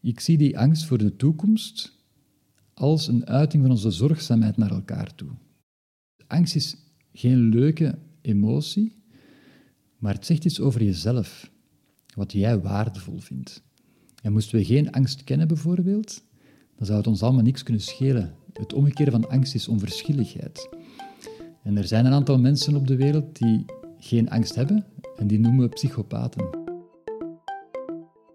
Ik zie die angst voor de toekomst als een uiting van onze zorgzaamheid naar elkaar toe. Angst is geen leuke emotie, maar het zegt iets over jezelf, wat jij waardevol vindt. En moesten we geen angst kennen, bijvoorbeeld, dan zou het ons allemaal niks kunnen schelen. Het omgekeerde van angst is onverschilligheid. En er zijn een aantal mensen op de wereld die geen angst hebben en die noemen we psychopaten.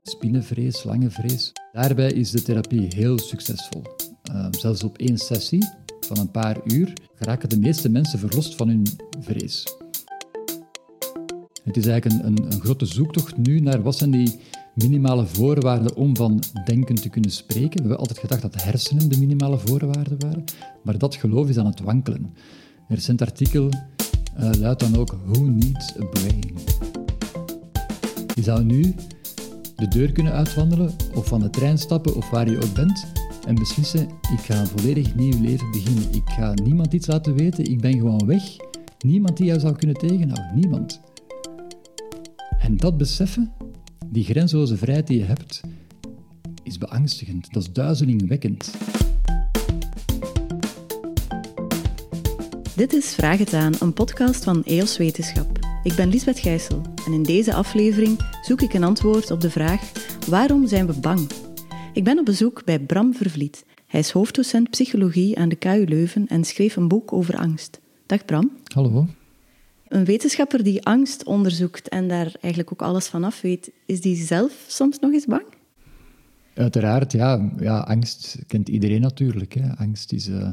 Spinnenvrees, slangenvrees. Daarbij is de therapie heel succesvol. Uh, zelfs op één sessie van een paar uur geraken de meeste mensen verlost van hun vrees. Het is eigenlijk een, een, een grote zoektocht nu naar wat zijn die minimale voorwaarden om van denken te kunnen spreken. We hebben altijd gedacht dat hersenen de minimale voorwaarden waren, maar dat geloof is aan het wankelen. Een recent artikel uh, luidt dan ook Who needs a brain? Je zou nu de deur kunnen uitwandelen of van de trein stappen of waar je ook bent en beslissen, ik ga een volledig nieuw leven beginnen. Ik ga niemand iets laten weten, ik ben gewoon weg. Niemand die jou zou kunnen tegenhouden, niemand. En dat beseffen, die grenzeloze vrijheid die je hebt, is beangstigend. Dat is duizelingwekkend. Dit is Vraag het aan, een podcast van EOS Wetenschap. Ik ben Lisbeth Gijssel en in deze aflevering zoek ik een antwoord op de vraag: waarom zijn we bang? Ik ben op bezoek bij Bram Vervliet. Hij is hoofddocent psychologie aan de KU Leuven en schreef een boek over angst. Dag Bram. Hallo. Een wetenschapper die angst onderzoekt en daar eigenlijk ook alles van af weet, is die zelf soms nog eens bang? Uiteraard, ja. ja angst kent iedereen natuurlijk. Hè. Angst is uh,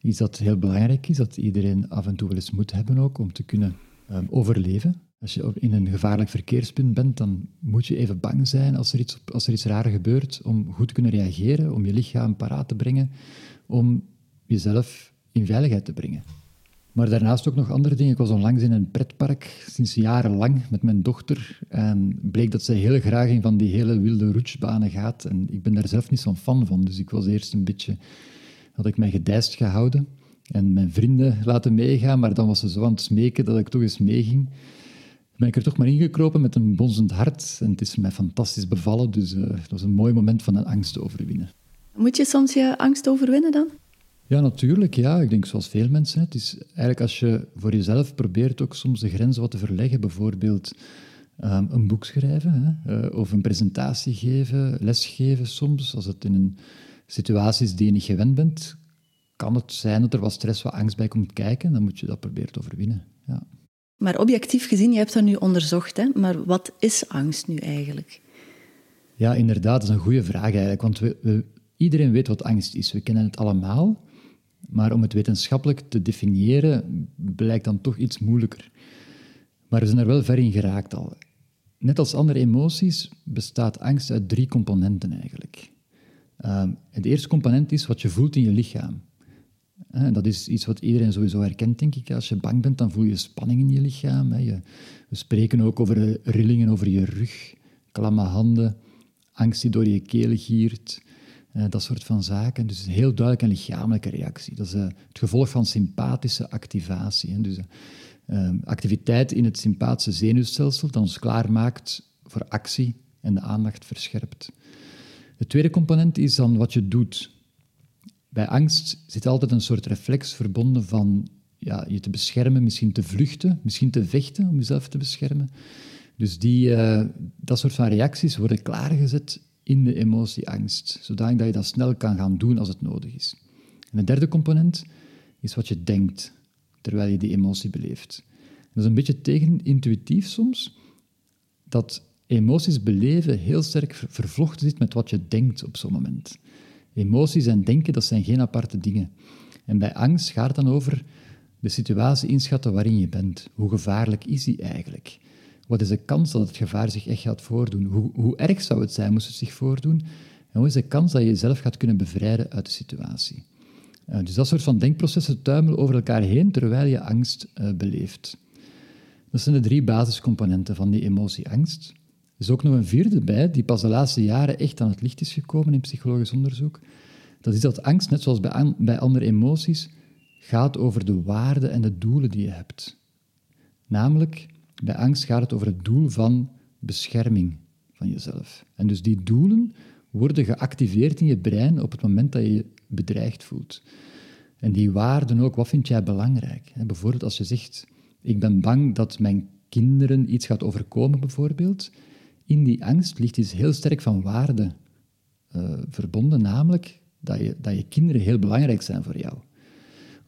iets dat heel belangrijk is, dat iedereen af en toe wel eens moet hebben ook, om te kunnen um, overleven. Als je in een gevaarlijk verkeerspunt bent, dan moet je even bang zijn als er iets, als er iets raar gebeurt, om goed te kunnen reageren, om je lichaam paraat te brengen, om jezelf in veiligheid te brengen. Maar daarnaast ook nog andere dingen. Ik was onlangs in een pretpark, sinds jarenlang, met mijn dochter. En bleek dat zij heel graag in van die hele wilde roetsbanen gaat. En ik ben daar zelf niet zo'n fan van. Dus ik was eerst een beetje... Had ik mij gedijst gehouden en mijn vrienden laten meegaan. Maar dan was ze zo aan het smeken dat ik toch eens meeging. Ben ik er toch maar ingekropen met een bonzend hart. En het is mij fantastisch bevallen. Dus uh, dat was een mooi moment van een angst te overwinnen. Moet je soms je angst overwinnen dan? Ja, natuurlijk. Ja. Ik denk zoals veel mensen. Het is eigenlijk als je voor jezelf probeert ook soms de grenzen wat te verleggen. Bijvoorbeeld um, een boek schrijven hè, uh, of een presentatie geven, lesgeven soms. Als het in een situatie is die je niet gewend bent, kan het zijn dat er wat stress, wat angst bij komt kijken. Dan moet je dat proberen te overwinnen. Ja. Maar objectief gezien, je hebt dat nu onderzocht, hè? maar wat is angst nu eigenlijk? Ja, inderdaad, dat is een goede vraag eigenlijk. Want we, we, iedereen weet wat angst is. We kennen het allemaal. Maar om het wetenschappelijk te definiëren, blijkt dan toch iets moeilijker. Maar we zijn er wel ver in geraakt al. Net als andere emoties bestaat angst uit drie componenten eigenlijk. Uh, het eerste component is wat je voelt in je lichaam. Dat is iets wat iedereen sowieso herkent, denk ik. Als je bang bent, dan voel je spanning in je lichaam. We spreken ook over rillingen over je rug, klamme handen, angst die door je keel giert, uh, dat soort van zaken. Dus heel duidelijk een lichamelijke reactie. Dat is uh, het gevolg van sympathische activatie. Dus uh, activiteit in het sympathische zenuwstelsel dat ons klaarmaakt voor actie en de aandacht verscherpt. De tweede component is dan wat je doet. Bij angst zit altijd een soort reflex verbonden van ja, je te beschermen, misschien te vluchten, misschien te vechten om jezelf te beschermen. Dus die, dat soort van reacties worden klaargezet in de emotie angst, zodat je dat snel kan gaan doen als het nodig is. En de derde component is wat je denkt terwijl je die emotie beleeft. Dat is een beetje tegenintuïtief soms, dat emoties beleven heel sterk vervlochten zit met wat je denkt op zo'n moment. Emoties en denken, dat zijn geen aparte dingen. En bij angst gaat het dan over de situatie inschatten waarin je bent. Hoe gevaarlijk is die eigenlijk? Wat is de kans dat het gevaar zich echt gaat voordoen? Hoe, hoe erg zou het zijn moest het zich voordoen? En hoe is de kans dat je jezelf gaat kunnen bevrijden uit de situatie? Uh, dus dat soort van denkprocessen tuimelen over elkaar heen terwijl je angst uh, beleeft. Dat zijn de drie basiscomponenten van die emotie angst. Is ook nog een vierde bij, die pas de laatste jaren echt aan het licht is gekomen in psychologisch onderzoek. Dat is dat angst, net zoals bij, bij andere emoties, gaat over de waarden en de doelen die je hebt. Namelijk, bij angst gaat het over het doel van bescherming van jezelf. En dus die doelen worden geactiveerd in je brein op het moment dat je je bedreigd voelt. En die waarden ook, wat vind jij belangrijk? Bijvoorbeeld als je zegt, ik ben bang dat mijn kinderen iets gaat overkomen, bijvoorbeeld. In die angst ligt iets heel sterk van waarde uh, verbonden, namelijk dat je, dat je kinderen heel belangrijk zijn voor jou.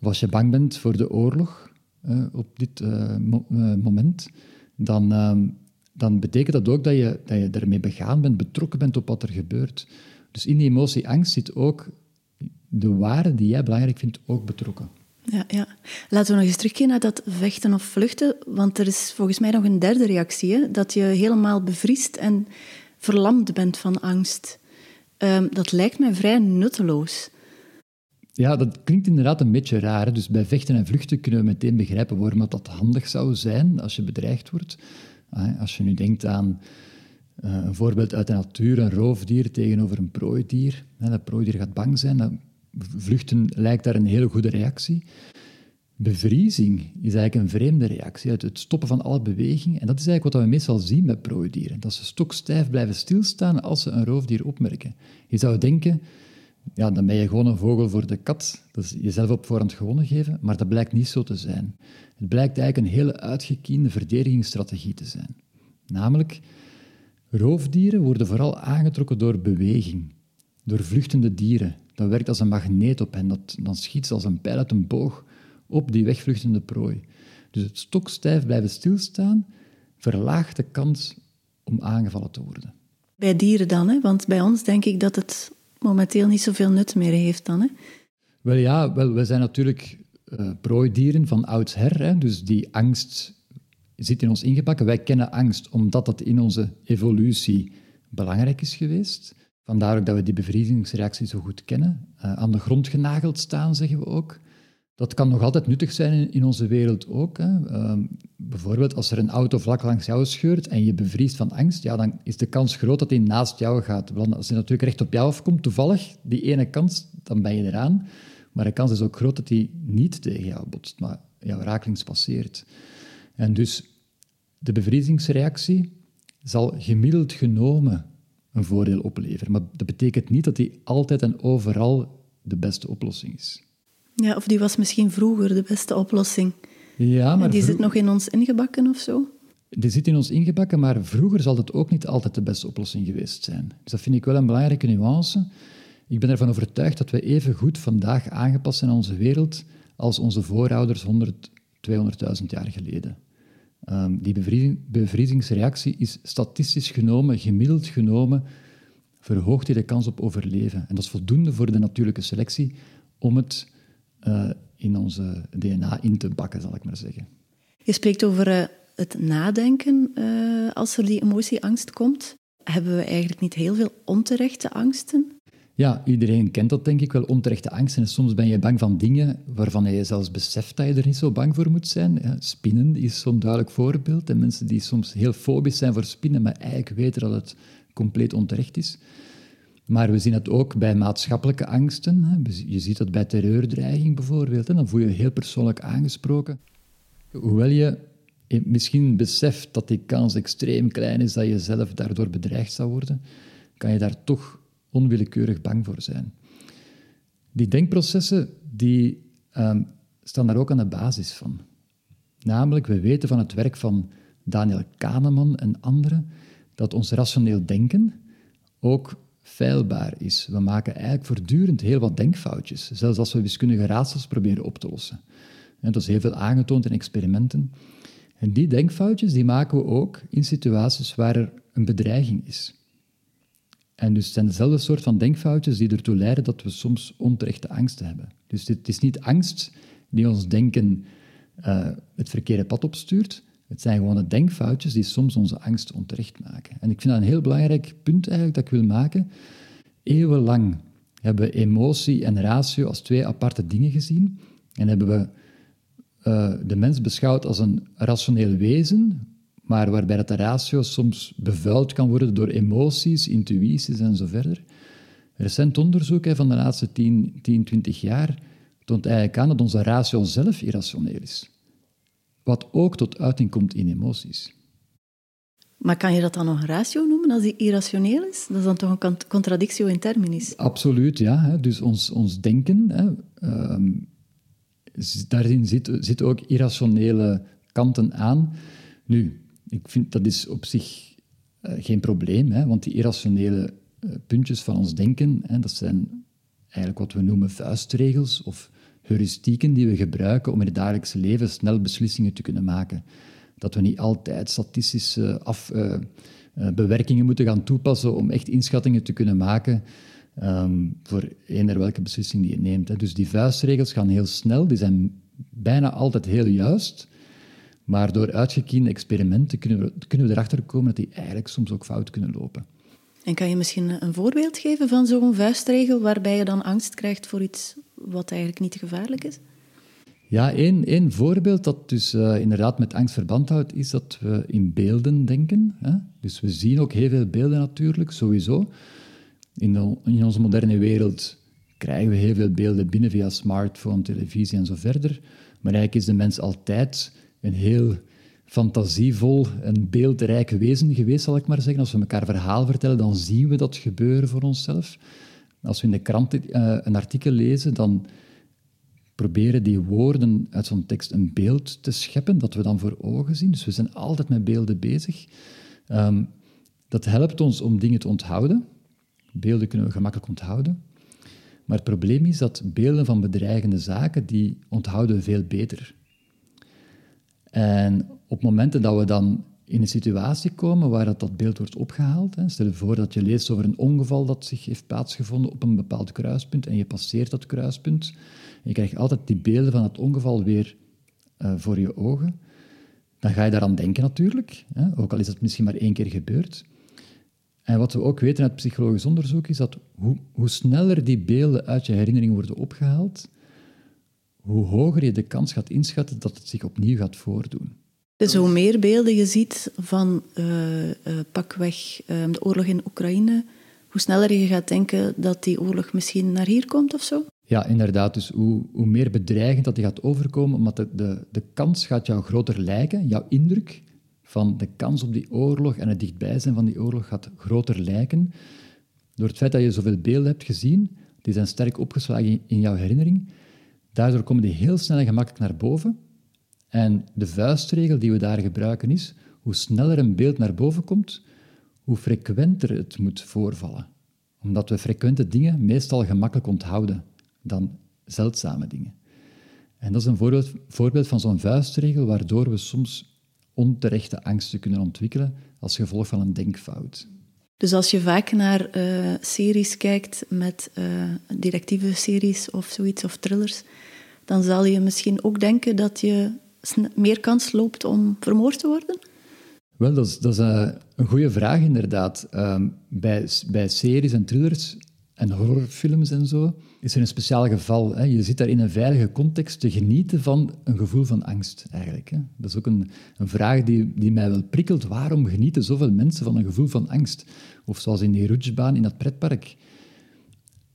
Of als je bang bent voor de oorlog uh, op dit uh, moment, dan, ehm, dan betekent dat ook dat je, dat je ermee begaan bent, betrokken bent op wat er gebeurt. Dus in die emotie angst zit ook de waarde die jij belangrijk vindt ook betrokken. Ja, ja. Laten we nog eens teruggaan naar dat vechten of vluchten, want er is volgens mij nog een derde reactie, hè? dat je helemaal bevriest en verlamd bent van angst. Um, dat lijkt mij vrij nutteloos. Ja, dat klinkt inderdaad een beetje raar. Dus bij vechten en vluchten kunnen we meteen begrijpen waarom dat handig zou zijn als je bedreigd wordt. Ah, als je nu denkt aan uh, een voorbeeld uit de natuur, een roofdier tegenover een prooidier. Dat prooidier gaat bang zijn, vluchten lijkt daar een hele goede reactie. Bevriezing is eigenlijk een vreemde reactie, het stoppen van alle beweging. En dat is eigenlijk wat we meestal zien met prooidieren. Dat ze stokstijf blijven stilstaan als ze een roofdier opmerken. Je zou denken, ja, dan ben je gewoon een vogel voor de kat. Dat is jezelf op voorhand gewonnen geven, maar dat blijkt niet zo te zijn. Het blijkt eigenlijk een hele uitgekiende verdedigingsstrategie te zijn. Namelijk, roofdieren worden vooral aangetrokken door beweging, door vluchtende dieren. Dat werkt als een magneet op hen, dat, dan schiet ze als een pijl uit een boog op die wegvluchtende prooi. Dus het stokstijf blijven stilstaan verlaagt de kans om aangevallen te worden. Bij dieren dan, hè? want bij ons denk ik dat het momenteel niet zoveel nut meer heeft dan. Hè? Wel ja, wel, wij zijn natuurlijk uh, prooidieren van oudsher, hè? dus die angst zit in ons ingebakken. Wij kennen angst omdat dat in onze evolutie belangrijk is geweest. Vandaar ook dat we die bevriezingsreactie zo goed kennen. Uh, aan de grond genageld staan, zeggen we ook. Dat kan nog altijd nuttig zijn in, onze wereld ook. Hè. Ehm, bijvoorbeeld als er een auto vlak langs jou scheurt en je bevriest van angst, ja, dan is de kans groot dat hij naast jou gaat. Want als hij natuurlijk recht op jou afkomt, toevallig, die ene kans, dan ben je eraan. Maar de kans is ook groot dat hij niet tegen jou botst, maar jou rakelings passeert. En dus de bevriezingsreactie zal gemiddeld genomen een voordeel opleveren. Maar dat betekent niet dat die altijd en overal de beste oplossing is. Ja, of die was misschien vroeger de beste oplossing. Ja, maar die zit nog in ons ingebakken of zo? Die zit in ons ingebakken, maar vroeger zal het ook niet altijd de beste oplossing geweest zijn. Dus dat vind ik wel een belangrijke nuance. Ik ben ervan overtuigd dat we even goed vandaag aangepast zijn aan onze wereld als onze voorouders 100, 200.000 jaar geleden. Um, die bevriezingsreactie is statistisch genomen, gemiddeld genomen, verhoogt die de kans op overleven. En dat is voldoende voor de natuurlijke selectie om het uh, in onze DNA in te bakken, zal ik maar zeggen. Je spreekt over uh, het nadenken uh, als er die emotieangst komt. Hebben we eigenlijk niet heel veel onterechte angsten? Ja, iedereen kent dat denk ik wel, onterechte angsten. En soms ben je bang van dingen waarvan je zelfs beseft dat je er niet zo bang voor moet zijn. Ja, spinnen is zo'n duidelijk voorbeeld. En mensen die soms heel fobisch zijn voor spinnen, maar eigenlijk weten dat het compleet onterecht is. Maar we zien het ook bij maatschappelijke angsten. Je ziet dat bij terreurdreiging bijvoorbeeld. Dan voel je je heel persoonlijk aangesproken. Hoewel je misschien beseft dat die kans extreem klein is dat je zelf daardoor bedreigd zou worden, kan je daar toch onwillekeurig bang voor zijn. Die denkprocessen die, ehm, staan daar ook aan de basis van. Namelijk, we weten van het werk van Daniel Kahneman en anderen dat ons rationeel denken ook feilbaar is. We maken eigenlijk voortdurend heel wat denkfoutjes, zelfs als we wiskundige raadsels proberen op te lossen. En dat is heel veel aangetoond in experimenten. En die denkfoutjes die maken we ook in situaties waar er een bedreiging is. En dus het zijn dezelfde soort van denkfoutjes die ertoe leiden dat we soms onterechte angsten hebben. Dus het is niet angst die ons denken uh, het verkeerde pad opstuurt. Het zijn gewoon de denkfoutjes die soms onze angst onterecht maken. En ik vind dat een heel belangrijk punt eigenlijk dat ik wil maken. Eeuwenlang hebben we emotie en ratio als twee aparte dingen gezien. En hebben we uh, de mens beschouwd als een rationeel wezen, maar waarbij dat de ratio soms bevuild kan worden door emoties, intuïties en zo verder. Recent onderzoek van de laatste 10, 10, 20 jaar toont eigenlijk aan dat onze ratio zelf irrationeel is. Wat ook tot uiting komt in emoties. Maar kan je dat dan nog een ratio noemen als die irrationeel is? Dat is dan toch een contradictio in terminis? Absoluut, ja. Dus ons, ons denken, hè, ehm, daarin zitten zit ook irrationele kanten aan. Nu, ik vind dat is op zich uh, geen probleem, hè, want die irrationele uh, puntjes van ons denken, hè, dat zijn eigenlijk wat we noemen vuistregels of heuristieken die we gebruiken om in het dagelijkse leven snel beslissingen te kunnen maken. Dat we niet altijd statistische af, uh, bewerkingen moeten gaan toepassen om echt inschattingen te kunnen maken um, voor eender welke beslissing die je neemt. Hè. Dus die vuistregels gaan heel snel, die zijn bijna altijd heel juist, maar door uitgekiende experimenten kunnen we, kunnen we erachter komen dat die eigenlijk soms ook fout kunnen lopen. En kan je misschien een voorbeeld geven van zo'n vuistregel waarbij je dan angst krijgt voor iets wat eigenlijk niet gevaarlijk is? Ja, één, één voorbeeld dat dus uh, inderdaad met angst verband houdt, is dat we in beelden denken. Hè? Dus we zien ook heel veel beelden natuurlijk, sowieso. In, de, in onze moderne wereld krijgen we heel veel beelden binnen via smartphone, televisie en zo verder. Maar eigenlijk is de mens altijd een heel fantasievol en beeldrijk wezen geweest, zal ik maar zeggen. Als we elkaar verhaal vertellen, dan zien we dat gebeuren voor onszelf. Als we in de krant uh, een artikel lezen, dan proberen die woorden uit zo'n tekst een beeld te scheppen, dat we dan voor ogen zien. Dus we zijn altijd met beelden bezig. Um, dat helpt ons om dingen te onthouden. Beelden kunnen we gemakkelijk onthouden. Maar het probleem is dat beelden van bedreigende zaken, die onthouden we veel beter. En op momenten dat we dan in een situatie komen waar dat, dat beeld wordt opgehaald, hè, stel je voor dat je leest over een ongeval dat zich heeft plaatsgevonden op een bepaald kruispunt en je passeert dat kruispunt, je krijgt altijd die beelden van het ongeval weer uh, voor je ogen, dan ga je daaraan denken natuurlijk, hè, ook al is dat misschien maar één keer gebeurd. En wat we ook weten uit psychologisch onderzoek is dat hoe, hoe sneller die beelden uit je herinnering worden opgehaald, hoe hoger je de kans gaat inschatten dat het zich opnieuw gaat voordoen. Dus hoe meer beelden je ziet van uh, uh, pakweg uh, de oorlog in Oekraïne, hoe sneller je gaat denken dat die oorlog misschien naar hier komt of zo? Ja, inderdaad. Dus hoe, hoe meer bedreigend dat die gaat overkomen, omdat de, de, de kans gaat jou groter lijken, jouw indruk van de kans op die oorlog en het dichtbij zijn van die oorlog gaat groter lijken. Door het feit dat je zoveel beelden hebt gezien, die zijn sterk opgeslagen in jouw herinnering, daardoor komen die heel snel en gemakkelijk naar boven. En de vuistregel die we daar gebruiken is, hoe sneller een beeld naar boven komt, hoe frequenter het moet voorvallen. Omdat we frequente dingen meestal gemakkelijk onthouden dan zeldzame dingen. En dat is een voorbeeld, voorbeeld van zo'n vuistregel waardoor we soms onterechte angsten kunnen ontwikkelen als gevolg van een denkfout. Dus als je vaak naar uh, series kijkt met uh, directieve series of zoiets, of thrillers, dan zal je misschien ook denken dat je meer kans loopt om vermoord te worden? Wel, dat is, dat is uh, een goede vraag inderdaad. Ehm, bij, bij series en thrillers en horrorfilms en zo is er een speciaal geval. Hè. Je zit daar in een veilige context te genieten van een gevoel van angst, eigenlijk. Hè. Dat is ook een, een vraag die, die mij wel prikkelt. Waarom genieten zoveel mensen van een gevoel van angst? Of zoals in die rutschbaan in dat pretpark.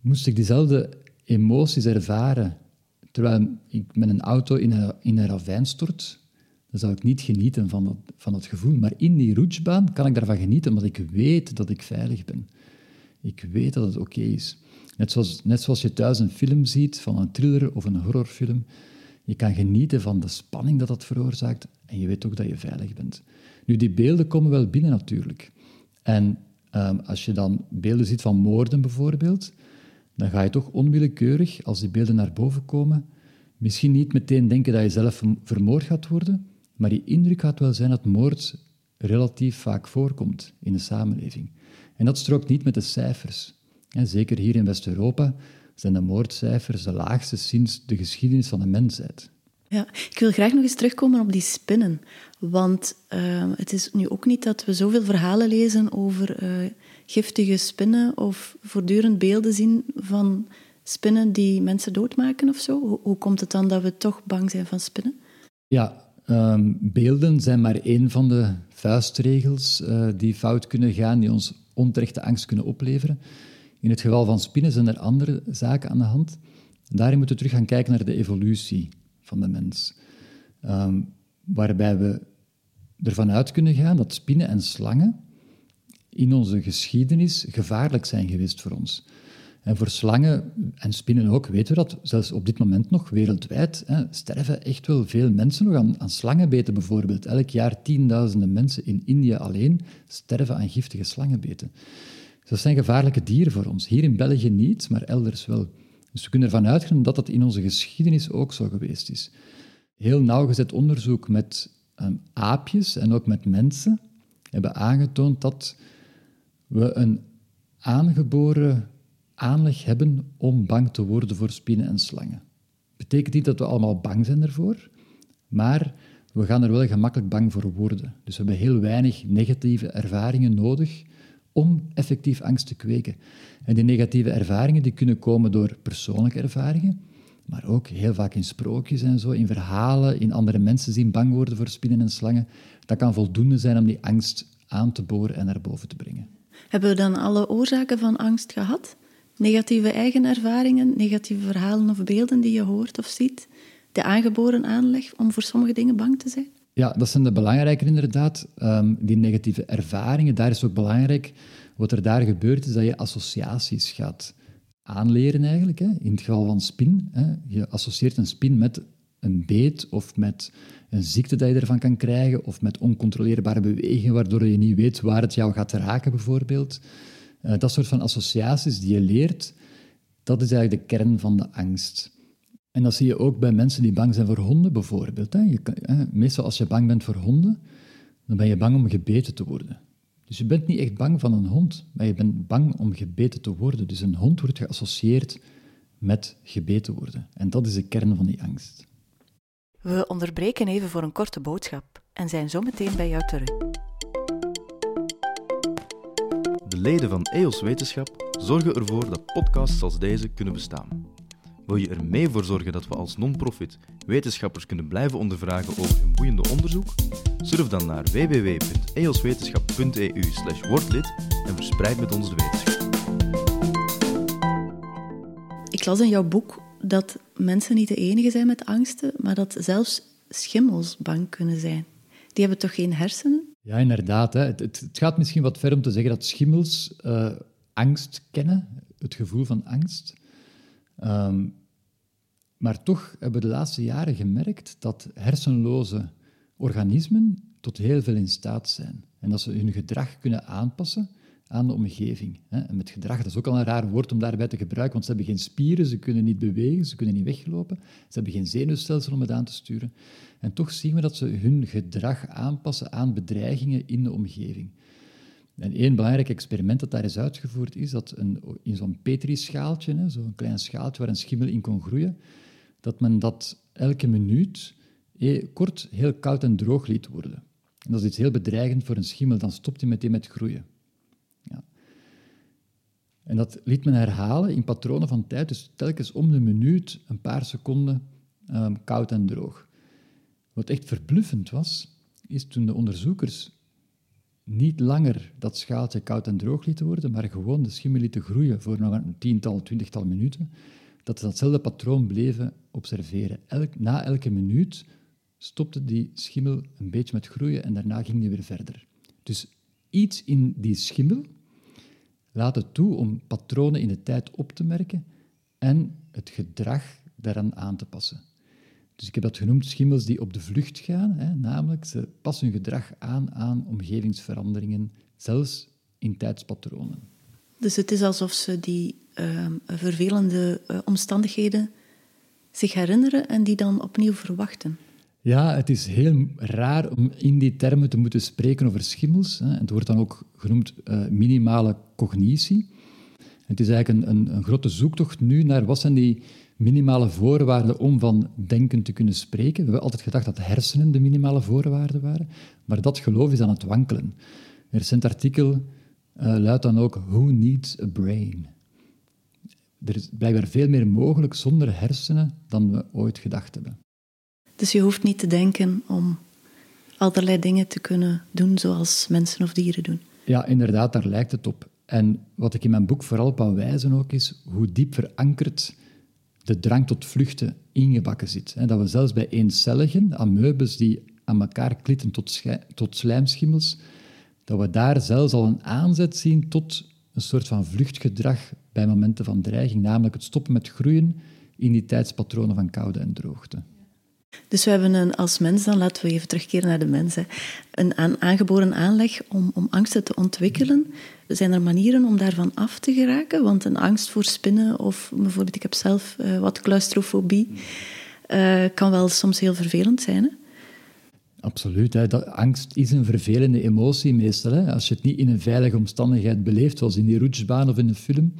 Moest ik diezelfde emoties ervaren terwijl ik met een auto in een, in een ravijn stort, dan zou ik niet genieten van dat, van dat gevoel. Maar in die rutschbaan kan ik daarvan genieten, omdat ik weet dat ik veilig ben. Ik weet dat het oké is. Net zoals, net zoals je thuis een film ziet van een thriller of een horrorfilm. Je kan genieten van de spanning dat dat veroorzaakt en je weet ook dat je veilig bent. Nu, die beelden komen wel binnen natuurlijk. En um, als je dan beelden ziet van moorden bijvoorbeeld, dan ga je toch onwillekeurig, als die beelden naar boven komen, misschien niet meteen denken dat je zelf vermoord gaat worden, maar je indruk gaat wel zijn dat moord relatief vaak voorkomt in de samenleving. En dat strookt niet met de cijfers. En zeker hier in West-Europa zijn de moordcijfers de laagste sinds de geschiedenis van de mensheid. Ja, ik wil graag nog eens terugkomen op die spinnen. Want uh, het is nu ook niet dat we zoveel verhalen lezen over uh, giftige spinnen of voortdurend beelden zien van spinnen die mensen doodmaken of zo. Hoe, hoe komt het dan dat we toch bang zijn van spinnen? Ja, um, beelden zijn maar één van de vuistregels uh, die fout kunnen gaan, die ons onterechte angst kunnen opleveren. In het geval van spinnen zijn er andere zaken aan de hand. Daarin moeten we terug gaan kijken naar de evolutie van de mens. Um, waarbij we ervan uit kunnen gaan dat spinnen en slangen in onze geschiedenis gevaarlijk zijn geweest voor ons. En voor slangen en spinnen ook weten we dat, zelfs op dit moment nog wereldwijd, hè, sterven echt wel veel mensen nog aan, aan slangenbeten bijvoorbeeld. Elk jaar tienduizenden mensen in India alleen sterven aan giftige slangenbeten. Dat zijn gevaarlijke dieren voor ons. Hier in België niet, maar elders wel. Dus we kunnen ervan uitgaan dat dat in onze geschiedenis ook zo geweest is. Heel nauwgezet onderzoek met um, aapjes en ook met mensen hebben aangetoond dat we een aangeboren aanleg hebben om bang te worden voor spinnen en slangen. Betekent niet dat we allemaal bang zijn ervoor, maar we gaan er wel gemakkelijk bang voor worden. Dus we hebben heel weinig negatieve ervaringen nodig om effectief angst te kweken. En die negatieve ervaringen die kunnen komen door persoonlijke ervaringen, maar ook heel vaak in sprookjes en zo, in verhalen, in andere mensen zien bang worden voor spinnen en slangen. Dat kan voldoende zijn om die angst aan te boren en naar boven te brengen. Hebben we dan alle oorzaken van angst gehad? Negatieve eigen ervaringen, negatieve verhalen of beelden die je hoort of ziet, de aangeboren aanleg om voor sommige dingen bang te zijn? Ja, dat zijn de belangrijke inderdaad. Um, die negatieve ervaringen, daar is ook belangrijk. Wat er daar gebeurt, is dat je associaties gaat aanleren eigenlijk. Hè. In het geval van spin. Hè. Je associeert een spin met een beet of met een ziekte dat je ervan kan krijgen of met oncontroleerbare bewegingen waardoor je niet weet waar het jou gaat raken bijvoorbeeld. Uh, dat soort van associaties die je leert, dat is eigenlijk de kern van de angst. En dat zie je ook bij mensen die bang zijn voor honden bijvoorbeeld. Hè. Je kan, hè, meestal als je bang bent voor honden, dan ben je bang om gebeten te worden. Dus je bent niet echt bang van een hond, maar je bent bang om gebeten te worden. Dus een hond wordt geassocieerd met gebeten worden. En dat is de kern van die angst. We onderbreken even voor een korte boodschap en zijn zo meteen bij jou terug. De leden van EOS Wetenschap zorgen ervoor dat podcasts als deze kunnen bestaan. Wil je er mee voor zorgen dat we als non-profit wetenschappers kunnen blijven ondervragen over hun boeiende onderzoek? Surf dan naar www.eoswetenschap.eu wordlid en verspreid met ons de wetenschap. Ik las in jouw boek dat mensen niet de enige zijn met angsten, maar dat zelfs schimmels bang kunnen zijn. Die hebben toch geen hersenen? Ja, inderdaad. Hè. Het, het, gaat misschien wat ver om te zeggen dat schimmels uh, angst kennen, het gevoel van angst. Um, maar toch hebben we de laatste jaren gemerkt dat hersenloze organismen tot heel veel in staat zijn. En dat ze hun gedrag kunnen aanpassen aan de omgeving. En met gedrag, dat is ook al een raar woord om daarbij te gebruiken, want ze hebben geen spieren, ze kunnen niet bewegen, ze kunnen niet weglopen, ze hebben geen zenuwstelsel om het aan te sturen. En toch zien we dat ze hun gedrag aanpassen aan bedreigingen in de omgeving. En één belangrijk experiment dat daar is uitgevoerd is dat een, in zo'n Petri-schaaltje, zo'n klein schaaltje waar een schimmel in kon groeien, dat men dat elke minuut eh, kort heel koud en droog liet worden. En dat is iets heel bedreigend voor een schimmel, dan stopt hij meteen met groeien. Ja. En dat liet men herhalen in patronen van tijd, dus telkens om de minuut een paar seconden um, koud en droog. Wat echt verbluffend was, is toen de onderzoekers niet langer dat schaaltje koud en droog lieten worden, maar gewoon de schimmel lieten groeien voor nog een tiental, twintigtal minuten, dat ze datzelfde patroon bleven observeren. Elk, na elke minuut stopte die schimmel een beetje met groeien en daarna ging die weer verder. Dus iets in die schimmel laat het toe om patronen in de tijd op te merken en het gedrag daaraan aan te passen. Dus ik heb dat genoemd schimmels die op de vlucht gaan, hè, namelijk ze passen hun gedrag aan aan omgevingsveranderingen, zelfs in tijdspatronen. Dus het is alsof ze die uh, vervelende uh, omstandigheden zich herinneren en die dan opnieuw verwachten. Ja, het is heel raar om in die termen te moeten spreken over schimmels. Hè. Het wordt dan ook genoemd uh, minimale cognitie. Het is eigenlijk een, een, een, grote zoektocht nu naar wat zijn die minimale voorwaarden om van denken te kunnen spreken. We hebben altijd gedacht dat hersenen de minimale voorwaarden waren, maar dat geloof is aan het wankelen. Een recent artikel uh, luidt dan ook Who needs a brain? Er is blijkbaar veel meer mogelijk zonder hersenen dan we ooit gedacht hebben. Dus je hoeft niet te denken om allerlei dingen te kunnen doen zoals mensen of dieren doen. Ja, inderdaad, daar lijkt het op. En wat ik in mijn boek vooral wil wijzen ook is hoe diep verankerd de drang tot vluchten ingebakken zit. Dat we zelfs bij eencelligen, amoebes die aan elkaar klitten tot, tot slijmschimmels, dat we daar zelfs al een aanzet zien tot een soort van vluchtgedrag bij momenten van dreiging, namelijk het stoppen met groeien in die tijdspatronen van koude en droogte. Dus we hebben een, als mens, dan laten we even terugkeren naar de mensen, een aangeboren aanleg om, om angsten te ontwikkelen. Zijn er manieren om daarvan af te geraken? Want een angst voor spinnen, of bijvoorbeeld, ik heb zelf uh, wat claustrofobie, uh, kan wel soms heel vervelend zijn. Hè? Absoluut. Angst is een vervelende emotie meestal. Hè. Als je het niet in een veilige omstandigheid beleeft, zoals in die roetsbaan of in een film,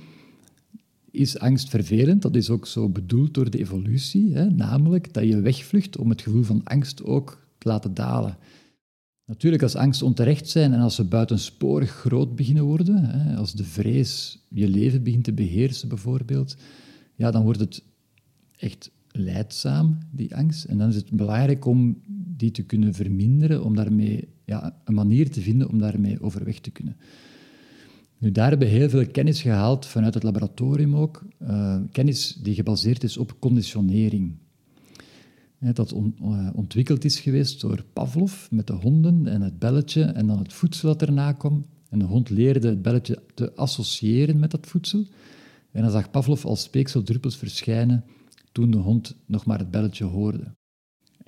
is angst vervelend. Dat is ook zo bedoeld door de evolutie. Hè. Namelijk dat je wegvlucht om het gevoel van angst ook te laten dalen. Natuurlijk, als angst onterecht zijn en als ze buitensporig groot beginnen worden, hè, als de vrees je leven begint te beheersen bijvoorbeeld, ja, dan wordt het echt leidzaam, die angst. En dan is het belangrijk om die te kunnen verminderen, om daarmee ja, een manier te vinden om daarmee overweg te kunnen. Nu, daar hebben we heel veel kennis gehaald vanuit het laboratorium ook. Uh, kennis die gebaseerd is op conditionering. dat uh, ontwikkeld is geweest door Pavlov met de honden en het belletje en dan het voedsel dat erna kwam. En de hond leerde het belletje te associëren met dat voedsel. En dan zag Pavlov als speekseldruppels verschijnen toen de hond nog maar het belletje hoorde.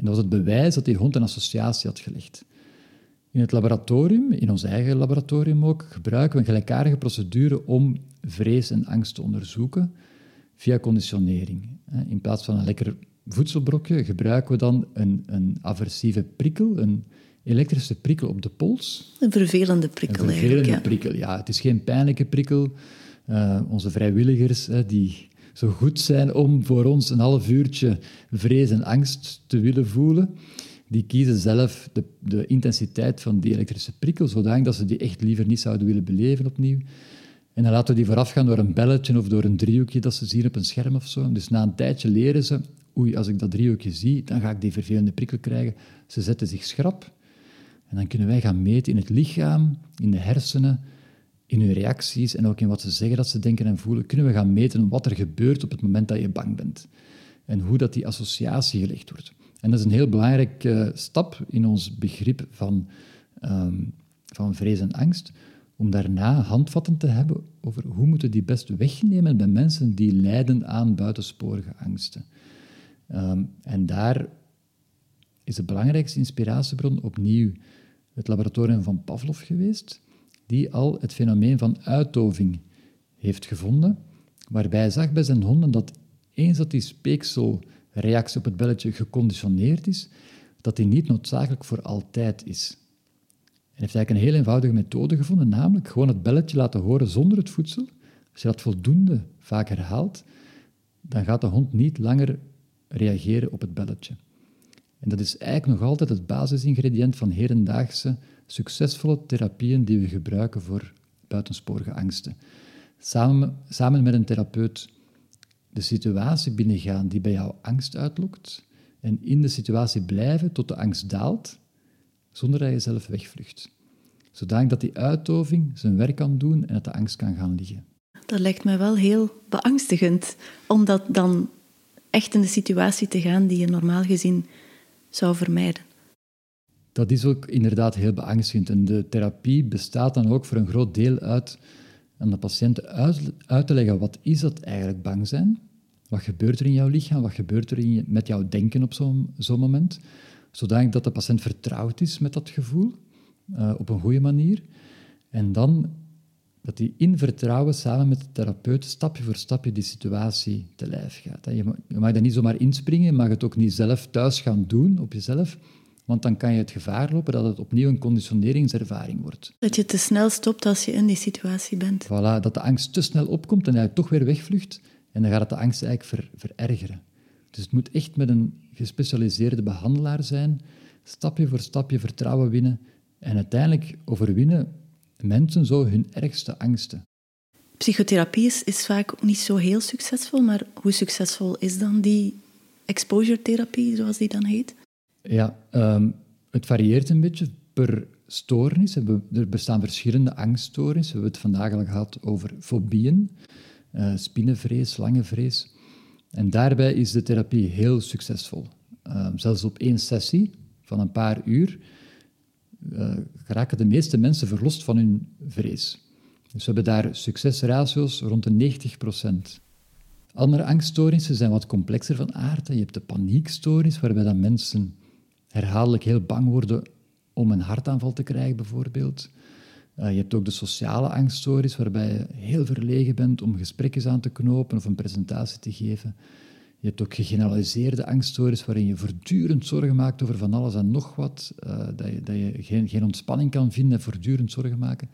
En dat was het bewijs dat die hond een associatie had gelegd. In het laboratorium, in ons eigen laboratorium ook, gebruiken we een gelijkaardige procedure om vrees en angst te onderzoeken via conditionering. In plaats van een lekker voedselbrokje gebruiken we dan een, een aversieve prikkel, een elektrische prikkel op de pols. Een vervelende prikkel Een vervelende prikkel, ja. Het is geen pijnlijke prikkel. Uh, onze vrijwilligers die zo goed zijn om voor ons een half uurtje vrees en angst te willen voelen, die kiezen zelf de, de intensiteit van die elektrische prikkel, zodanig dat ze die echt liever niet zouden willen beleven opnieuw. En dan laten we die voorafgaan door een belletje of door een driehoekje dat ze zien op een scherm of zo. Dus na een tijdje leren ze, oei, als ik dat driehoekje zie, dan ga ik die vervelende prikkel krijgen. Ze zetten zich schrap. En dan kunnen wij gaan meten in het lichaam, in de hersenen, in hun reacties en ook in wat ze zeggen dat ze denken en voelen, kunnen we gaan meten wat er gebeurt op het moment dat je bang bent. En hoe dat die associatie gelegd wordt. En dat is een heel belangrijke stap in ons begrip van, um, van vrees en angst, om daarna handvatten te hebben over hoe moeten die best wegnemen bij mensen die lijden aan buitensporige angsten. Um, en daar is de belangrijkste inspiratiebron opnieuw het laboratorium van Pavlov geweest, die al het fenomeen van uitdoving heeft gevonden, waarbij hij zag bij zijn honden dat eens dat die speekselreactie op het belletje geconditioneerd is, dat die niet noodzakelijk voor altijd is. Hij heeft eigenlijk een heel eenvoudige methode gevonden, namelijk gewoon het belletje laten horen zonder het voedsel. Als je dat voldoende vaak herhaalt, dan gaat de hond niet langer reageren op het belletje. En dat is eigenlijk nog altijd het basisingrediënt van hedendaagse succesvolle therapieën die we gebruiken voor buitensporige angsten. Samen, samen met een therapeut de situatie binnengaan die bij jou angst uitlokt en in de situatie blijven tot de angst daalt, zonder dat je zelf wegvlucht. Zodanig dat die uitdoving zijn werk kan doen en dat de angst kan gaan liggen. Dat lijkt me wel heel beangstigend, om dat dan echt in de situatie te gaan die je normaal gezien zou vermijden. Dat is ook inderdaad heel beangstigend. En de therapie bestaat dan ook voor een groot deel uit aan de patiënt uit, te leggen wat is dat eigenlijk bang zijn? Wat gebeurt er in jouw lichaam? Wat gebeurt er in je, met jouw denken op zo'n zo moment? Zodanig dat de patiënt vertrouwd is met dat gevoel, uh, op een goede manier. En dan dat hij in vertrouwen samen met de therapeut stapje voor stapje die situatie te lijf gaat. Je mag, je mag daar niet zomaar inspringen, je mag het ook niet zelf thuis gaan doen op jezelf, want dan kan je het gevaar lopen dat het opnieuw een conditioneringservaring wordt. Dat je te snel stopt als je in die situatie bent. Voilà, dat de angst te snel opkomt en hij toch weer wegvlucht. En dan gaat het de angst eigenlijk ver, verergeren. Dus het moet echt met een gespecialiseerde behandelaar zijn, stapje voor stapje vertrouwen winnen en uiteindelijk overwinnen mensen zo hun ergste angsten. Psychotherapie is, is vaak niet zo heel succesvol, maar hoe succesvol is dan die exposure therapie, zoals die dan heet? Ja, ehm, het varieert een beetje per stoornis. Er bestaan verschillende angststoornissen. We hebben het vandaag al gehad over fobieën, uh, spinnenvrees, slangenvrees. En daarbij is de therapie heel succesvol. Ehm, zelfs op één sessie van een paar uur uh, de meeste mensen verlost van hun vrees. Dus we hebben daar succesratio's rond de 90% Andere angststoornissen zijn wat complexer van aard. Je hebt de paniekstoornis, waarbij dan mensen herhaaldelijk heel bang worden om een hartaanval te krijgen, bijvoorbeeld. Uh, je hebt ook de sociale angststoornis, waarbij je heel verlegen bent om gesprekken aan te knopen of een presentatie te geven. Je hebt ook gegeneraliseerde angststoornis, waarin je voortdurend zorgen maakt over van alles en nog wat. Uh, dat je, dat je geen, geen ontspanning kan vinden en voortdurend zorgen maken.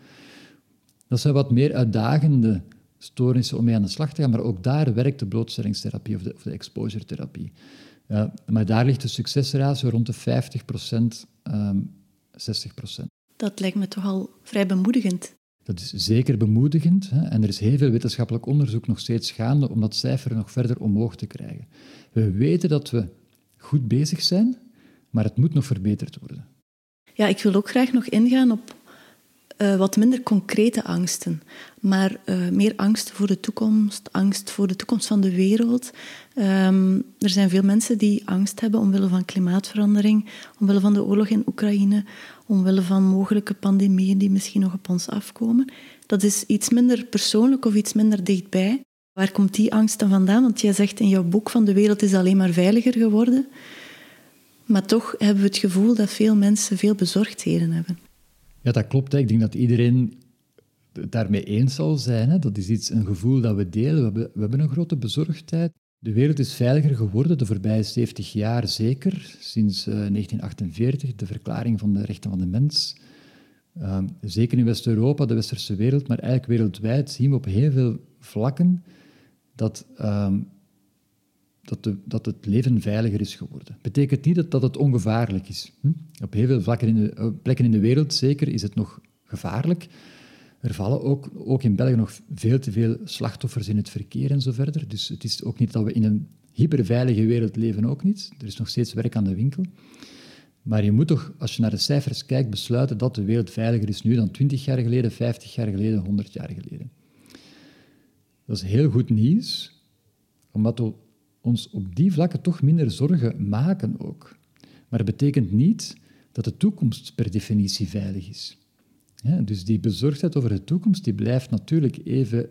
Dat zijn wat meer uitdagende stoornissen om mee aan de slag te gaan, maar ook daar werkt de blootstellingstherapie of de, exposure-therapie. Uh, maar daar ligt de succesratio rond de 50 um, 60% Dat lijkt me toch al vrij bemoedigend. Dat is zeker bemoedigend hè? en er is heel veel wetenschappelijk onderzoek nog steeds gaande om dat cijfer nog verder omhoog te krijgen. We weten dat we goed bezig zijn, maar het moet nog verbeterd worden. Ja, ik wil ook graag nog ingaan op uh, wat minder concrete angsten, maar uh, meer angst voor de toekomst, angst voor de toekomst van de wereld. Um, er zijn veel mensen die angst hebben omwille van klimaatverandering, omwille van de oorlog in Oekraïne, omwille van mogelijke pandemieën die misschien nog op ons afkomen. Dat is iets minder persoonlijk of iets minder dichtbij. Waar komt die angst dan vandaan? Want jij zegt in jouw boek van de wereld is alleen maar veiliger geworden. Maar toch hebben we het gevoel dat veel mensen veel bezorgdheden hebben. Ja, dat klopt. Ik denk dat iedereen het daarmee eens zal zijn. Dat is iets, een gevoel dat we delen. We we hebben een grote bezorgdheid. De wereld is veiliger geworden de voorbije 70 jaar, zeker. Sinds 1948, eh, de verklaring van de rechten van de mens. Ehm, zeker in West-Europa, de westerse wereld, maar eigenlijk wereldwijd zien we op heel veel vlakken dat, ehm, dat, dat het leven veiliger is geworden. Betekent niet dat, dat het ongevaarlijk is. Hm? Op heel veel vlakken in de, eh, plekken in de wereld, zeker, is het nog gevaarlijk. Er vallen ook, ook in België nog veel te veel slachtoffers in het verkeer en zo verder. Dus het is ook niet dat we in een hyperveilige wereld leven, ook niet. Er is nog steeds werk aan de winkel. Maar je moet toch, als je naar de cijfers kijkt, besluiten dat de wereld veiliger is nu dan 20 jaar geleden, 50 jaar geleden, 100 jaar geleden. Dat is heel goed nieuws, omdat we ons op die vlakken toch minder zorgen maken ook. Maar dat betekent niet dat de toekomst per definitie veilig is. Ja, dus die bezorgdheid over de toekomst die blijft natuurlijk even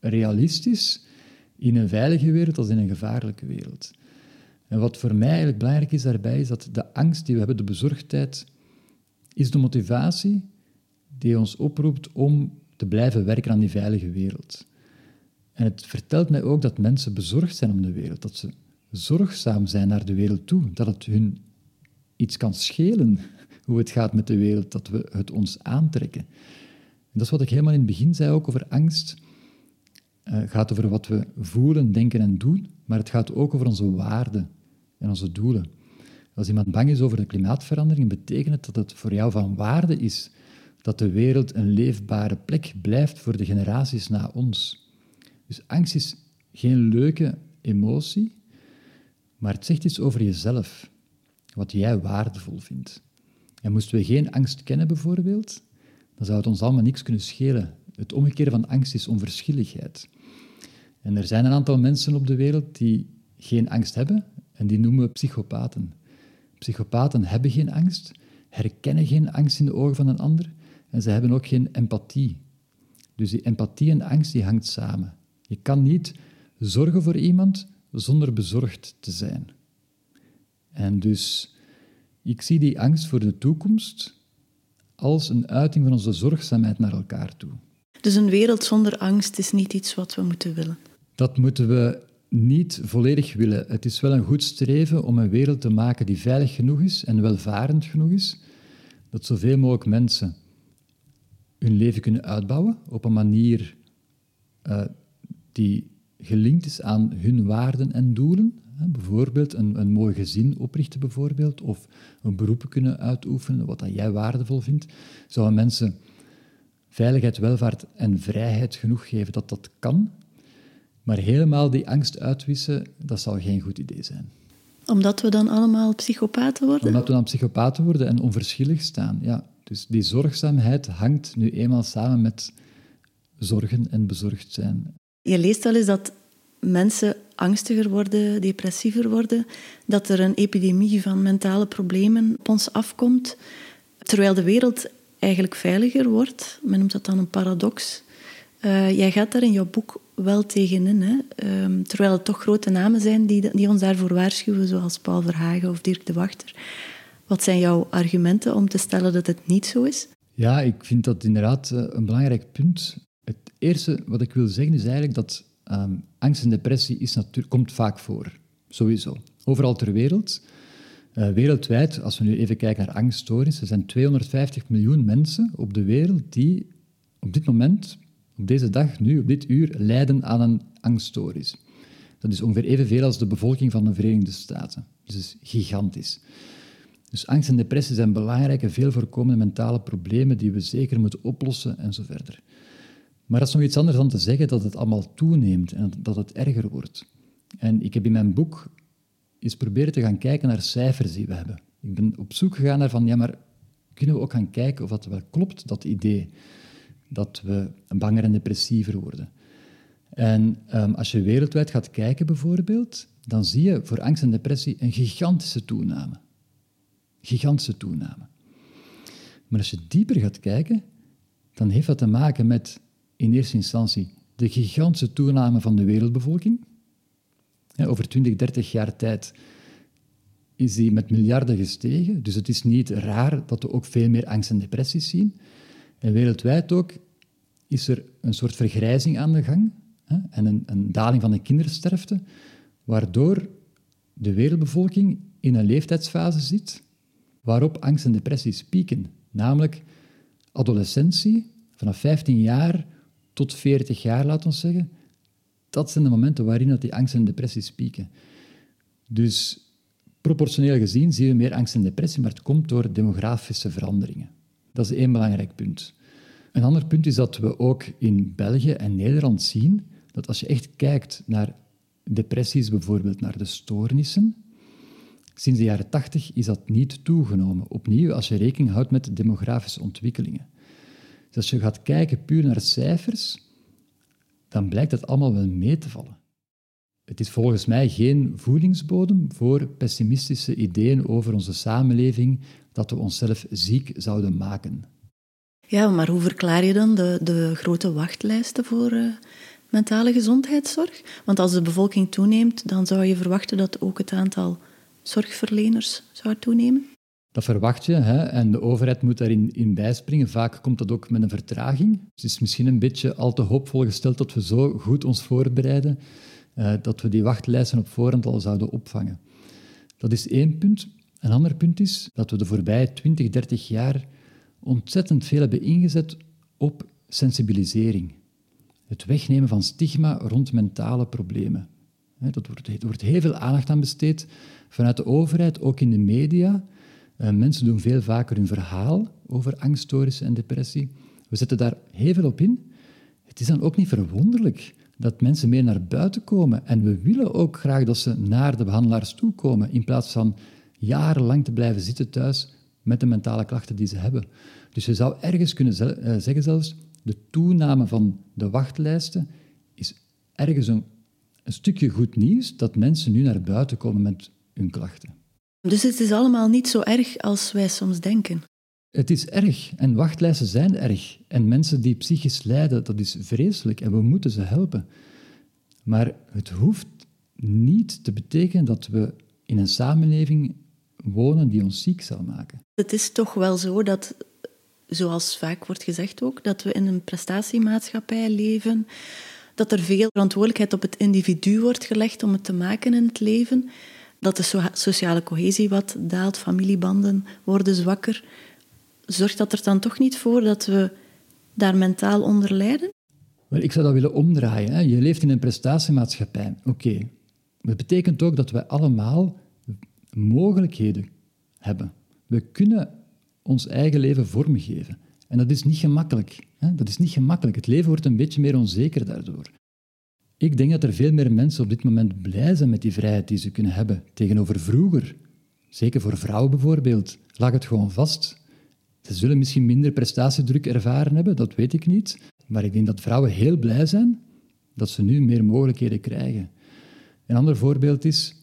realistisch in een veilige wereld als in een gevaarlijke wereld. En wat voor mij eigenlijk belangrijk is daarbij, is dat de angst die we hebben, de bezorgdheid, is de motivatie die ons oproept om te blijven werken aan die veilige wereld. En het vertelt mij ook dat mensen bezorgd zijn om de wereld, dat ze zorgzaam zijn naar de wereld toe, dat het hun iets kan schelen hoe het gaat met de wereld, dat we het ons aantrekken. En dat is wat ik helemaal in het begin zei ook over angst. Eh, het gaat over wat we voelen, denken en doen, maar het gaat ook over onze waarden en onze doelen. Als iemand bang is over de klimaatverandering, betekent het dat het voor jou van waarde is dat de wereld een leefbare plek blijft voor de generaties na ons. Dus angst is geen leuke emotie, maar het zegt iets over jezelf, wat jij waardevol vindt. En moesten we geen angst kennen, bijvoorbeeld, dan zou het ons allemaal niks kunnen schelen. Het omgekeerde van angst is onverschilligheid. En er zijn een aantal mensen op de wereld die geen angst hebben, en die noemen we psychopaten. Psychopaten hebben geen angst, herkennen geen angst in de ogen van een ander, en ze hebben ook geen empathie. Dus die empathie en angst die hangt samen. Je kan niet zorgen voor iemand zonder bezorgd te zijn. En dus ik zie die angst voor de toekomst als een uiting van onze zorgzaamheid naar elkaar toe. Dus een wereld zonder angst is niet iets wat we moeten willen? Dat moeten we niet volledig willen. Het is wel een goed streven om een wereld te maken die veilig genoeg is en welvarend genoeg is, dat zoveel mogelijk mensen hun leven kunnen uitbouwen op een manier uh, die gelinkt is aan hun waarden en doelen. Bijvoorbeeld een, een mooi gezin oprichten, bijvoorbeeld, of een beroep kunnen uitoefenen, wat dat jij waardevol vindt. Zouden mensen veiligheid, welvaart en vrijheid genoeg geven dat dat kan? Maar helemaal die angst uitwissen, dat zal geen goed idee zijn. Omdat we dan allemaal psychopaten worden? Omdat we dan psychopaten worden en onverschillig staan, ja. Dus die zorgzaamheid hangt nu eenmaal samen met zorgen en bezorgd zijn. Je leest wel eens dat mensen angstiger worden, depressiever worden, dat er een epidemie van mentale problemen op ons afkomt, terwijl de wereld eigenlijk veiliger wordt. Men noemt dat dan een paradox. Uh, jij gaat daar in jouw boek wel tegenin, hè? Um, terwijl het toch grote namen zijn die, die ons daarvoor waarschuwen, zoals Paul Verhagen of Dirk de Wachter. Wat zijn jouw argumenten om te stellen dat het niet zo is? Ja, ik vind dat inderdaad eh, een belangrijk punt. Het eerste wat ik wil zeggen is eigenlijk dat um, angst en depressie is komt vaak voor. Sowieso. Overal ter wereld. Uh, wereldwijd, als we nu even kijken naar angststoornissen, er zijn 250 miljoen mensen op de wereld die op dit moment, op deze dag, nu, op dit uur, lijden aan een angststoornis. Dat is ongeveer evenveel als de bevolking van de Verenigde Staten. Dus is gigantisch. Dus angst en depressie zijn belangrijke, veel voorkomende mentale problemen die we zeker moeten oplossen en zo verder. Maar dat is nog iets anders dan te zeggen dat het allemaal toeneemt en dat het erger wordt. En ik heb in mijn boek eens proberen te gaan kijken naar cijfers die we hebben. Ik ben op zoek gegaan naar van, ja, maar kunnen we ook gaan kijken of dat wel klopt, dat idee dat we banger en depressiever worden. En um, als je wereldwijd gaat kijken bijvoorbeeld, dan zie je voor angst en depressie een gigantische toename. Gigantische toename. Maar als je dieper gaat kijken, dan heeft dat te maken met in eerste instantie de gigantische toename van de wereldbevolking. Over 20, 30 jaar tijd is die met miljarden gestegen. Dus het is niet raar dat we ook veel meer angst en depressies zien. En wereldwijd ook is er een soort vergrijzing aan de gang en een, een daling van de kindersterfte, waardoor de wereldbevolking in een leeftijdsfase zit waarop angst en depressies pieken. Namelijk adolescentie, vanaf 15 jaar tot 40 jaar, laten we zeggen. Dat zijn de momenten waarin dat die angst en depressies pieken. Dus proportioneel gezien zien we meer angst en depressie, maar het komt door demografische veranderingen. Dat is één belangrijk punt. Een ander punt is dat we ook in België en Nederland zien dat als je echt kijkt naar depressies, bijvoorbeeld naar de stoornissen, sinds de jaren 80 is dat niet toegenomen. Opnieuw, als je rekening houdt met demografische ontwikkelingen. Dus als je gaat kijken puur naar cijfers, dan blijkt dat allemaal wel mee te vallen. Het is volgens mij geen voedingsbodem voor pessimistische ideeën over onze samenleving dat we onszelf ziek zouden maken. Ja, maar hoe verklaar je dan de, de grote wachtlijsten voor uh, mentale gezondheidszorg? Want als de bevolking toeneemt, dan zou je verwachten dat ook het aantal zorgverleners zou toenemen. Dat verwacht je hè? en de overheid moet daarin in bijspringen. Vaak komt dat ook met een vertraging. Dus het is misschien een beetje al te hoopvol gesteld dat we zo goed ons voorbereiden uh, dat we die wachtlijsten op voorhand al zouden opvangen. Dat is één punt. Een ander punt is dat we de voorbije 20, 30 jaar ontzettend veel hebben ingezet op sensibilisering. Het wegnemen van stigma rond mentale problemen. Dat wordt, er wordt heel veel aandacht aan besteed vanuit de overheid, ook in de media. Uh, mensen doen veel vaker hun verhaal over angststoornissen en depressie. We zetten daar heel veel op in. Het is dan ook niet verwonderlijk dat mensen meer naar buiten komen. En we willen ook graag dat ze naar de behandelaars toe komen, in plaats van jarenlang te blijven zitten thuis met de mentale klachten die ze hebben. Dus je zou ergens kunnen eh, zeggen zelfs, de toename van de wachtlijsten is ergens een, een stukje goed nieuws dat mensen nu naar buiten komen met hun klachten. Dus het is allemaal niet zo erg als wij soms denken. Het is erg en wachtlijsten zijn erg. En mensen die psychisch lijden, dat is vreselijk en we moeten ze helpen. Maar het hoeft niet te betekenen dat we in een samenleving wonen die ons ziek zal maken. Het is toch wel zo dat, zoals vaak wordt gezegd ook, dat we in een prestatiemaatschappij leven, dat er veel verantwoordelijkheid op het individu wordt gelegd om het te maken in het leven dat de sociale cohesie wat daalt, familiebanden worden zwakker. Zorgt dat er dan toch niet voor dat we daar mentaal onder lijden? Ik zou dat willen omdraaien. Hè. Je leeft in een prestatiemaatschappij. Oké. Dat betekent ook dat wij allemaal mogelijkheden hebben. We kunnen ons eigen leven vormgeven. En dat is niet gemakkelijk. Hè. Dat is niet gemakkelijk. Het leven wordt een beetje meer onzeker daardoor. Ik denk dat er veel meer mensen op dit moment blij zijn met die vrijheid die ze kunnen hebben tegenover vroeger. Zeker voor vrouwen bijvoorbeeld. Lag het gewoon vast. Ze zullen misschien minder prestatiedruk ervaren hebben, dat weet ik niet. Maar ik denk dat vrouwen heel blij zijn dat ze nu meer mogelijkheden krijgen. Een ander voorbeeld is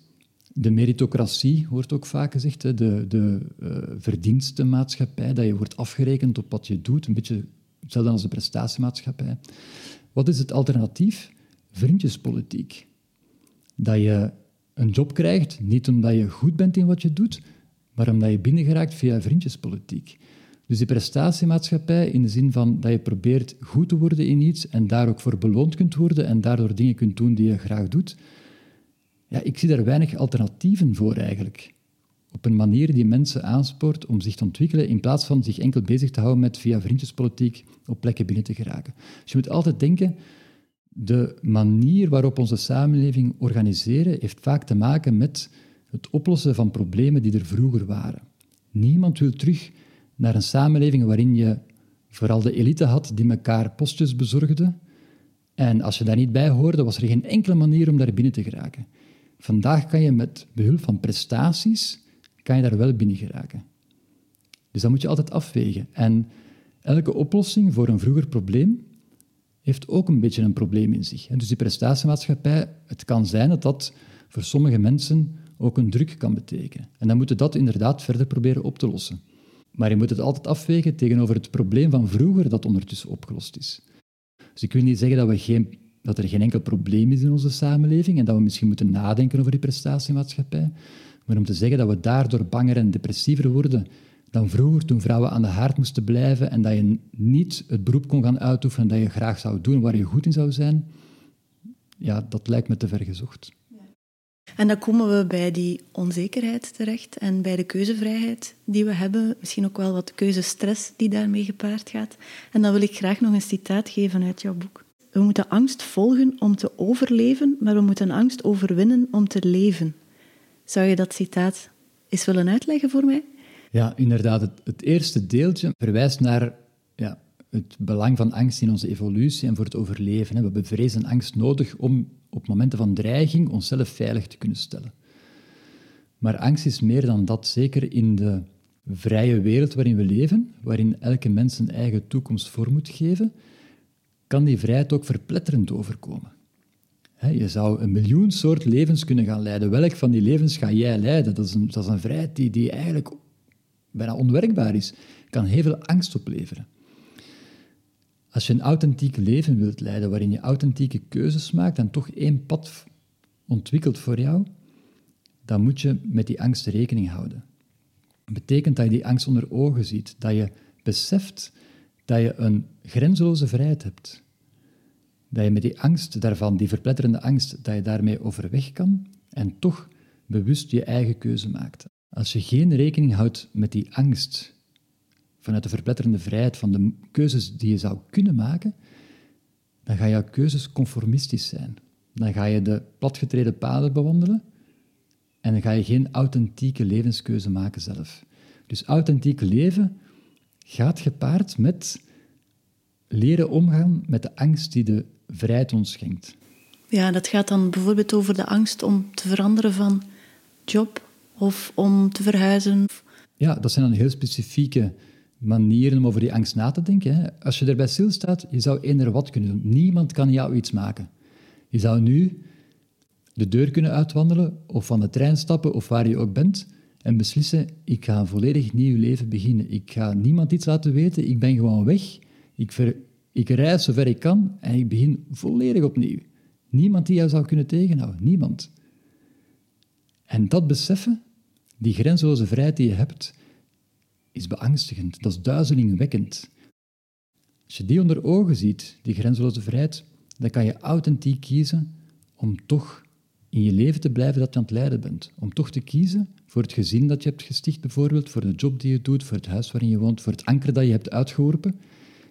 de meritocratie, wordt ook vaak gezegd, de, de uh, verdienstenmaatschappij, dat je wordt afgerekend op wat je doet, een beetje hetzelfde als de prestatiemaatschappij. Wat is het alternatief? Vriendjespolitiek. Dat je een job krijgt, niet omdat je goed bent in wat je doet, maar omdat je binnengeraakt via vriendjespolitiek. Dus die prestatiemaatschappij in de zin van dat je probeert goed te worden in iets en daar ook voor beloond kunt worden en daardoor dingen kunt doen die je graag doet. Ja, ik zie daar weinig alternatieven voor eigenlijk. Op een manier die mensen aanspoort om zich te ontwikkelen in plaats van zich enkel bezig te houden met via vriendjespolitiek op plekken binnen te geraken. Dus je moet altijd denken, de manier waarop onze samenleving organiseren heeft vaak te maken met het oplossen van problemen die er vroeger waren. Niemand wil terug naar een samenleving waarin je vooral de elite had die elkaar postjes bezorgde. En als je daar niet bij hoorde, was er geen enkele manier om daar binnen te geraken. Vandaag kan je met behulp van prestaties kan je daar wel binnen geraken. Dus dat moet je altijd afwegen. En elke oplossing voor een vroeger probleem heeft ook een beetje een probleem in zich. Dus die prestatiemaatschappij, het kan zijn dat dat voor sommige mensen ook een druk kan betekenen. En dan moeten we dat inderdaad verder proberen op te lossen. Maar je moet het altijd afwegen tegenover het probleem van vroeger dat ondertussen opgelost is. Dus ik wil niet zeggen dat, we geen, dat er geen enkel probleem is in onze samenleving en dat we misschien moeten nadenken over die prestatiemaatschappij. Maar om te zeggen dat we daardoor banger en depressiever worden dan vroeger, toen vrouwen aan de haard moesten blijven en dat je niet het beroep kon gaan uitoefenen dat je graag zou doen, waar je goed in zou zijn, ja, dat lijkt me te ver gezocht. En dan komen we bij die onzekerheid terecht en bij de keuzevrijheid die we hebben. Misschien ook wel wat keuzestress die daarmee gepaard gaat. En dan wil ik graag nog een citaat geven uit jouw boek. We moeten angst volgen om te overleven, maar we moeten angst overwinnen om te leven. Zou je dat citaat eens willen uitleggen voor mij? Ja, inderdaad. Het, eerste deeltje verwijst naar ja, het belang van angst in onze evolutie en voor het overleven. We hebben vrees angst nodig om op momenten van dreiging onszelf veilig te kunnen stellen. Maar angst is meer dan dat, zeker in de vrije wereld waarin we leven, waarin elke mens zijn eigen toekomst voor moet geven, kan die vrijheid ook verpletterend overkomen. Je zou een miljoen soort levens kunnen gaan leiden. Welk van die levens ga jij leiden? Dat is een, dat is een vrijheid die, die eigenlijk bijna onwerkbaar is. Kan heel veel angst opleveren. Als je een authentiek leven wilt leiden, waarin je authentieke keuzes maakt en toch één pad ontwikkelt voor jou, dan moet je met die angst rekening houden. Dat betekent dat je die angst onder ogen ziet, dat je beseft dat je een grenzeloze vrijheid hebt. Dat je met die angst daarvan, die verpletterende angst, dat je daarmee overweg kan en toch bewust je eigen keuze maakt. Als je geen rekening houdt met die angst vanuit de verpletterende vrijheid van de keuzes die je zou kunnen maken, dan gaan jouw keuzes conformistisch zijn. Dan ga je de platgetreden paden bewandelen en dan ga je geen authentieke levenskeuze maken zelf. Dus authentiek leven gaat gepaard met leren omgaan met de angst die de vrijheid ons schenkt. Ja, dat gaat dan bijvoorbeeld over de angst om te veranderen van job of om te verhuizen. Ja, dat zijn dan heel specifieke manieren om over die angst na te denken. Hè. Als je erbij stilstaat, je zou eender wat kunnen doen. Niemand kan jou iets maken. Je zou nu de deur kunnen uitwandelen of van de trein stappen of waar je ook bent en beslissen, ik ga een volledig nieuw leven beginnen. Ik ga niemand iets laten weten, ik ben gewoon weg. Ik, ver, ik reis zover ik kan en ik begin volledig opnieuw. Niemand die jou zou kunnen tegenhouden, niemand. En dat beseffen, die grenzeloze vrijheid die je hebt, is beangstigend, dat is duizelingwekkend. Als je die onder ogen ziet, die grenzeloze vrijheid, dan kan je authentiek kiezen om toch in je leven te blijven dat je aan het leiden bent. Om toch te kiezen voor het gezin dat je hebt gesticht bijvoorbeeld, voor de job die je doet, voor het huis waarin je woont, voor het anker dat je hebt uitgeworpen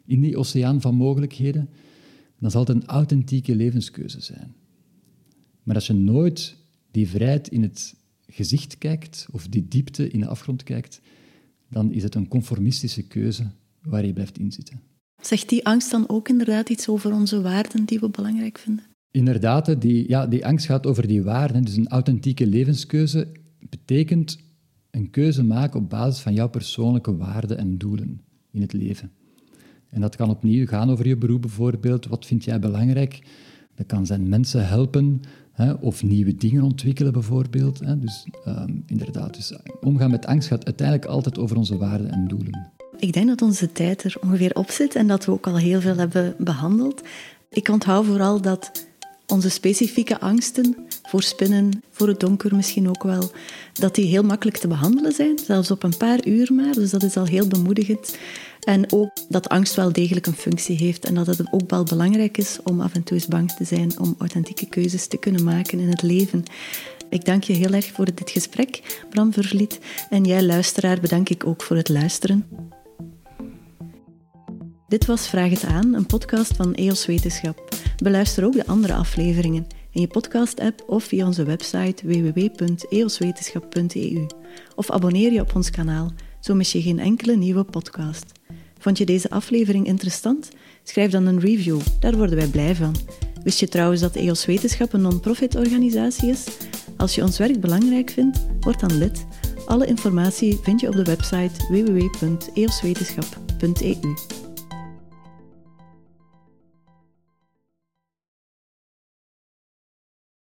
in die oceaan van mogelijkheden. Dan zal het een authentieke levenskeuze zijn. Maar als je nooit die vrijheid in het gezicht kijkt, of die diepte in de afgrond kijkt, dan is het een conformistische keuze waar je blijft inzitten. Zegt die angst dan ook inderdaad iets over onze waarden die we belangrijk vinden? Inderdaad, die, ja, die angst gaat over die waarden. Dus een authentieke levenskeuze betekent een keuze maken op basis van jouw persoonlijke waarden en doelen in het leven. En dat kan opnieuw gaan over je beroep bijvoorbeeld. Wat vind jij belangrijk? Dat kan zijn mensen helpen, Hè, of nieuwe dingen ontwikkelen bijvoorbeeld. Hè. Dus ehm, inderdaad, dus omgaan met angst gaat uiteindelijk altijd over onze waarden en doelen. Ik denk dat onze tijd er ongeveer op zit en dat we ook al heel veel hebben behandeld. Ik onthoud vooral dat onze specifieke angsten voor spinnen, voor het donker misschien ook wel, dat die heel makkelijk te behandelen zijn, zelfs op een paar uur maar. Dus dat is al heel bemoedigend. En ook dat angst wel degelijk een functie heeft en dat het ook wel belangrijk is om af en toe eens bang te zijn, om authentieke keuzes te kunnen maken in het leven. Ik dank je heel erg voor dit gesprek, Bram Vervliet. En jij, luisteraar, bedank ik ook voor het luisteren. Dit was Vraag het aan, een podcast van EOS Wetenschap. Beluister ook de andere afleveringen in je podcast-app of via onze website www.eoswetenschap.eu. Of abonneer je op ons kanaal, zo mis je geen enkele nieuwe podcast. Vond je deze aflevering interessant? Schrijf dan een review, daar worden wij blij van. Wist je trouwens dat EOS Wetenschap een non-profit organisatie is? Als je ons werk belangrijk vindt, word dan lid. Alle informatie vind je op de website www.eoswetenschap.eu.